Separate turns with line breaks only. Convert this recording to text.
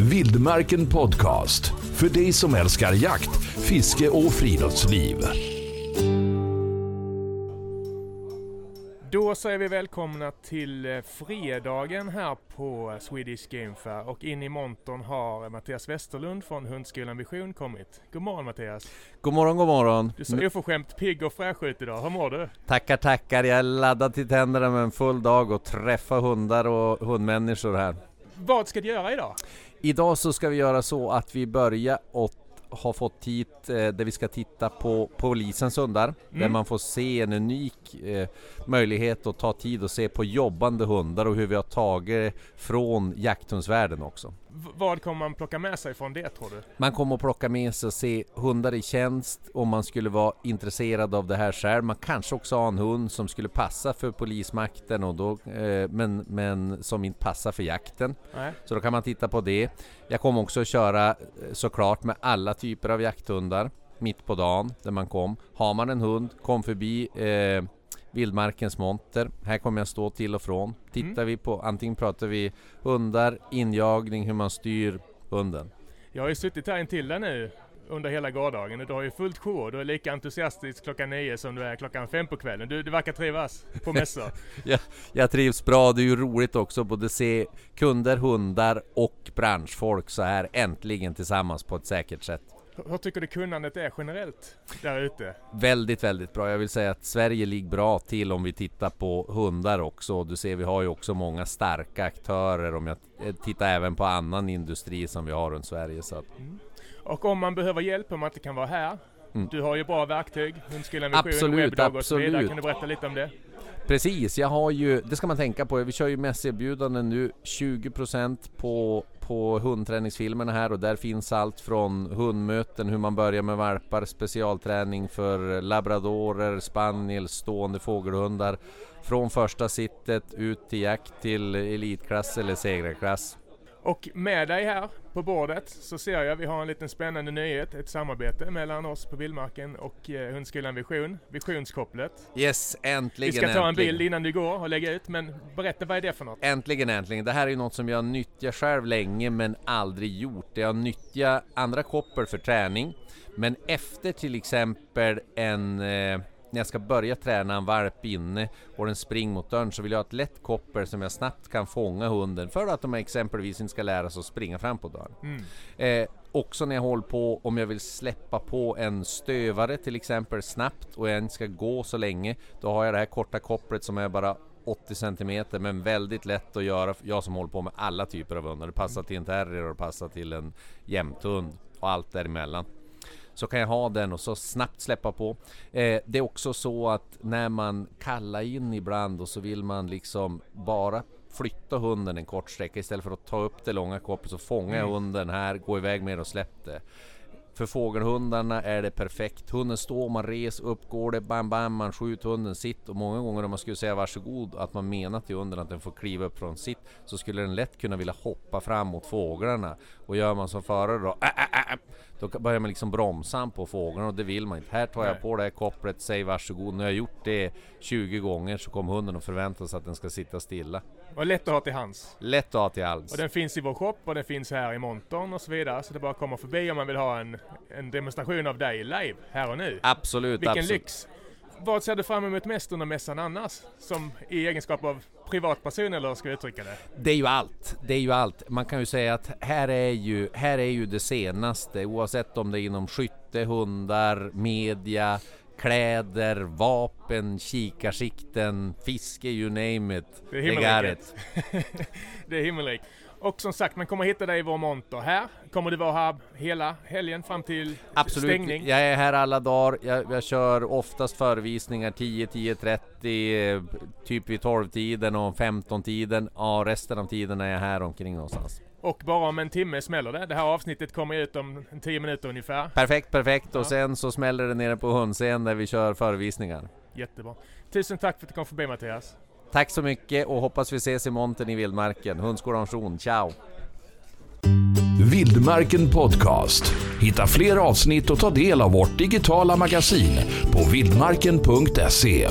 Vildmarken Podcast. För dig som älskar jakt, fiske och friluftsliv.
Då säger vi välkomna till eh, fredagen här på Swedish Game Fair och in i montern har Mattias Westerlund från Hundskolan Vision kommit. God morgon Mattias!
God morgon, god morgon!
Du ser oförskämt pigg och fräsch ut idag. Hur mår du?
Tackar, tackar! Jag är laddad till tänderna med en full dag och träffa hundar och hundmänniskor här.
Vad ska du göra idag?
Idag så ska vi göra så att vi börjar åt har fått hit eh, där vi ska titta på polisens hundar.
Mm.
Där man får se en unik eh, möjlighet att ta tid och se på jobbande hundar och hur vi har tagit från jakthundsvärlden också.
V- vad kommer man plocka med sig från det tror du?
Man kommer att plocka med sig och se hundar i tjänst om man skulle vara intresserad av det här själv. Man kanske också har en hund som skulle passa för polismakten och då, eh, men, men som inte passar för jakten.
Nej.
Så då kan man titta på det. Jag kommer också att köra eh, såklart med alla typer av jakthundar mitt på dagen där man kom. Har man en hund, kom förbi eh, Vildmarkens monter. Här kommer jag stå till och från. Tittar vi på, antingen pratar vi hundar, injagning, hur man styr hunden.
Jag har ju suttit här intill dig nu under hela gårdagen du har ju fullt sjå. Du är lika entusiastisk klockan nio som du är klockan fem på kvällen. Du, du verkar trivas på mässor.
Jag, jag trivs bra, det är ju roligt också både se kunder, hundar och branschfolk så här äntligen tillsammans på ett säkert sätt.
Hur- tycker du kunnandet är generellt där ute?
Väldigt, väldigt bra. Jag vill säga att Sverige ligger bra till om vi tittar på hundar också. Du ser, vi har ju också många starka aktörer om jag tittar även på annan industri som vi har runt Sverige. Så att,
Och om man behöver hjälp, om man inte kan vara här.
Mm.
Du har ju bra verktyg, Hundskolan Vision,
Absolut,
webbdag och så vidare.
absolut.
Kan du berätta lite om det?
Precis, jag har ju, det ska man tänka på. Vi kör ju mässerbjudanden nu 20% på, på hundträningsfilmerna här och där finns allt från hundmöten, hur man börjar med valpar, specialträning för labradorer, spaniel, stående fågelhundar. Från första sittet ut till jakt till elitklass eller segrarklass.
Och med dig här på bordet så ser jag vi har en liten spännande nyhet, ett samarbete mellan oss på Vildmarken och eh, Hundskolan Vision, Visionskopplet.
Yes, äntligen,
Vi ska ta en
äntligen.
bild innan du går och lägga ut, men berätta vad är det för något?
Äntligen, äntligen. Det här är ju något som jag nyttjar själv länge men aldrig gjort. Jag nyttjar andra koppel för träning. Men efter till exempel en... Eh, när jag ska börja träna en valp inne och den springer mot dörren så vill jag ha ett lätt koppel som jag snabbt kan fånga hunden för att de exempelvis inte ska lära sig att springa fram på dörren.
Mm.
Eh, också när jag håller på, om jag vill släppa på en stövare till exempel snabbt och jag inte ska gå så länge, då har jag det här korta kopplet som är bara 80 cm men väldigt lätt att göra. Jag som håller på med alla typer av hundar. Det passar till en terrier och det passar till en jämthund och allt däremellan. Så kan jag ha den och så snabbt släppa på. Eh, det är också så att när man kallar in ibland och så vill man liksom bara flytta hunden en kort sträcka istället för att ta upp det långa kopplet så fångar jag hunden här, går iväg med det och släpp det. För fågelhundarna är det perfekt. Hunden står, man reser upp, går det, bam bam, man skjuter hunden sitt och många gånger om man skulle säga varsågod att man menar till hunden att den får kliva upp från sitt så skulle den lätt kunna vilja hoppa fram mot fåglarna och gör man som förare då äh, äh, äh, då börjar man liksom bromsa på fåglarna och det vill man inte. Här tar jag på det här kopplet, säg varsågod. Jag har gjort det 20 gånger så kommer hunden att förvänta sig att den ska sitta stilla.
Och lätt att ha till hands.
Lätt att ha till alls.
Och den finns i vår shop och den finns här i montern och så vidare. Så det bara komma förbi om man vill ha en, en demonstration av dig live, här och nu.
Absolut,
Vilken
absolut.
lyx! Vad ser du fram emot mest under mässan annars? Som i egenskap av privatperson eller hur ska jag uttrycka det?
Det är ju allt. Det är ju allt. Man kan ju säga att här är ju, här är ju det senaste oavsett om det är inom skytte, hundar, media, kläder, vapen, kikarsikten, fiske, you name it.
Det är himmelriket. det är himmelrikt. Och som sagt, man kommer hitta dig i vår monter här. Kommer du vara här hela helgen fram till
Absolut,
stängning?
jag är här alla dagar. Jag, jag kör oftast förevisningar 10, 10, 30, eh, typ vid 12-tiden och 15-tiden. Ja, resten av tiden är jag här omkring någonstans.
Och bara om en timme smäller det. Det här avsnittet kommer ut om en 10 minuter ungefär.
Perfekt, perfekt.
Ja.
Och sen så smäller det nere på hundscen där vi kör förevisningar.
Jättebra. Tusen tack för att du kom förbi Mattias.
Tack så mycket och hoppas vi ses i montern i vildmarken. Hundskolan Jon, ciao!
Vildmarken Podcast. Hitta fler avsnitt och ta del av vårt digitala magasin på vildmarken.se.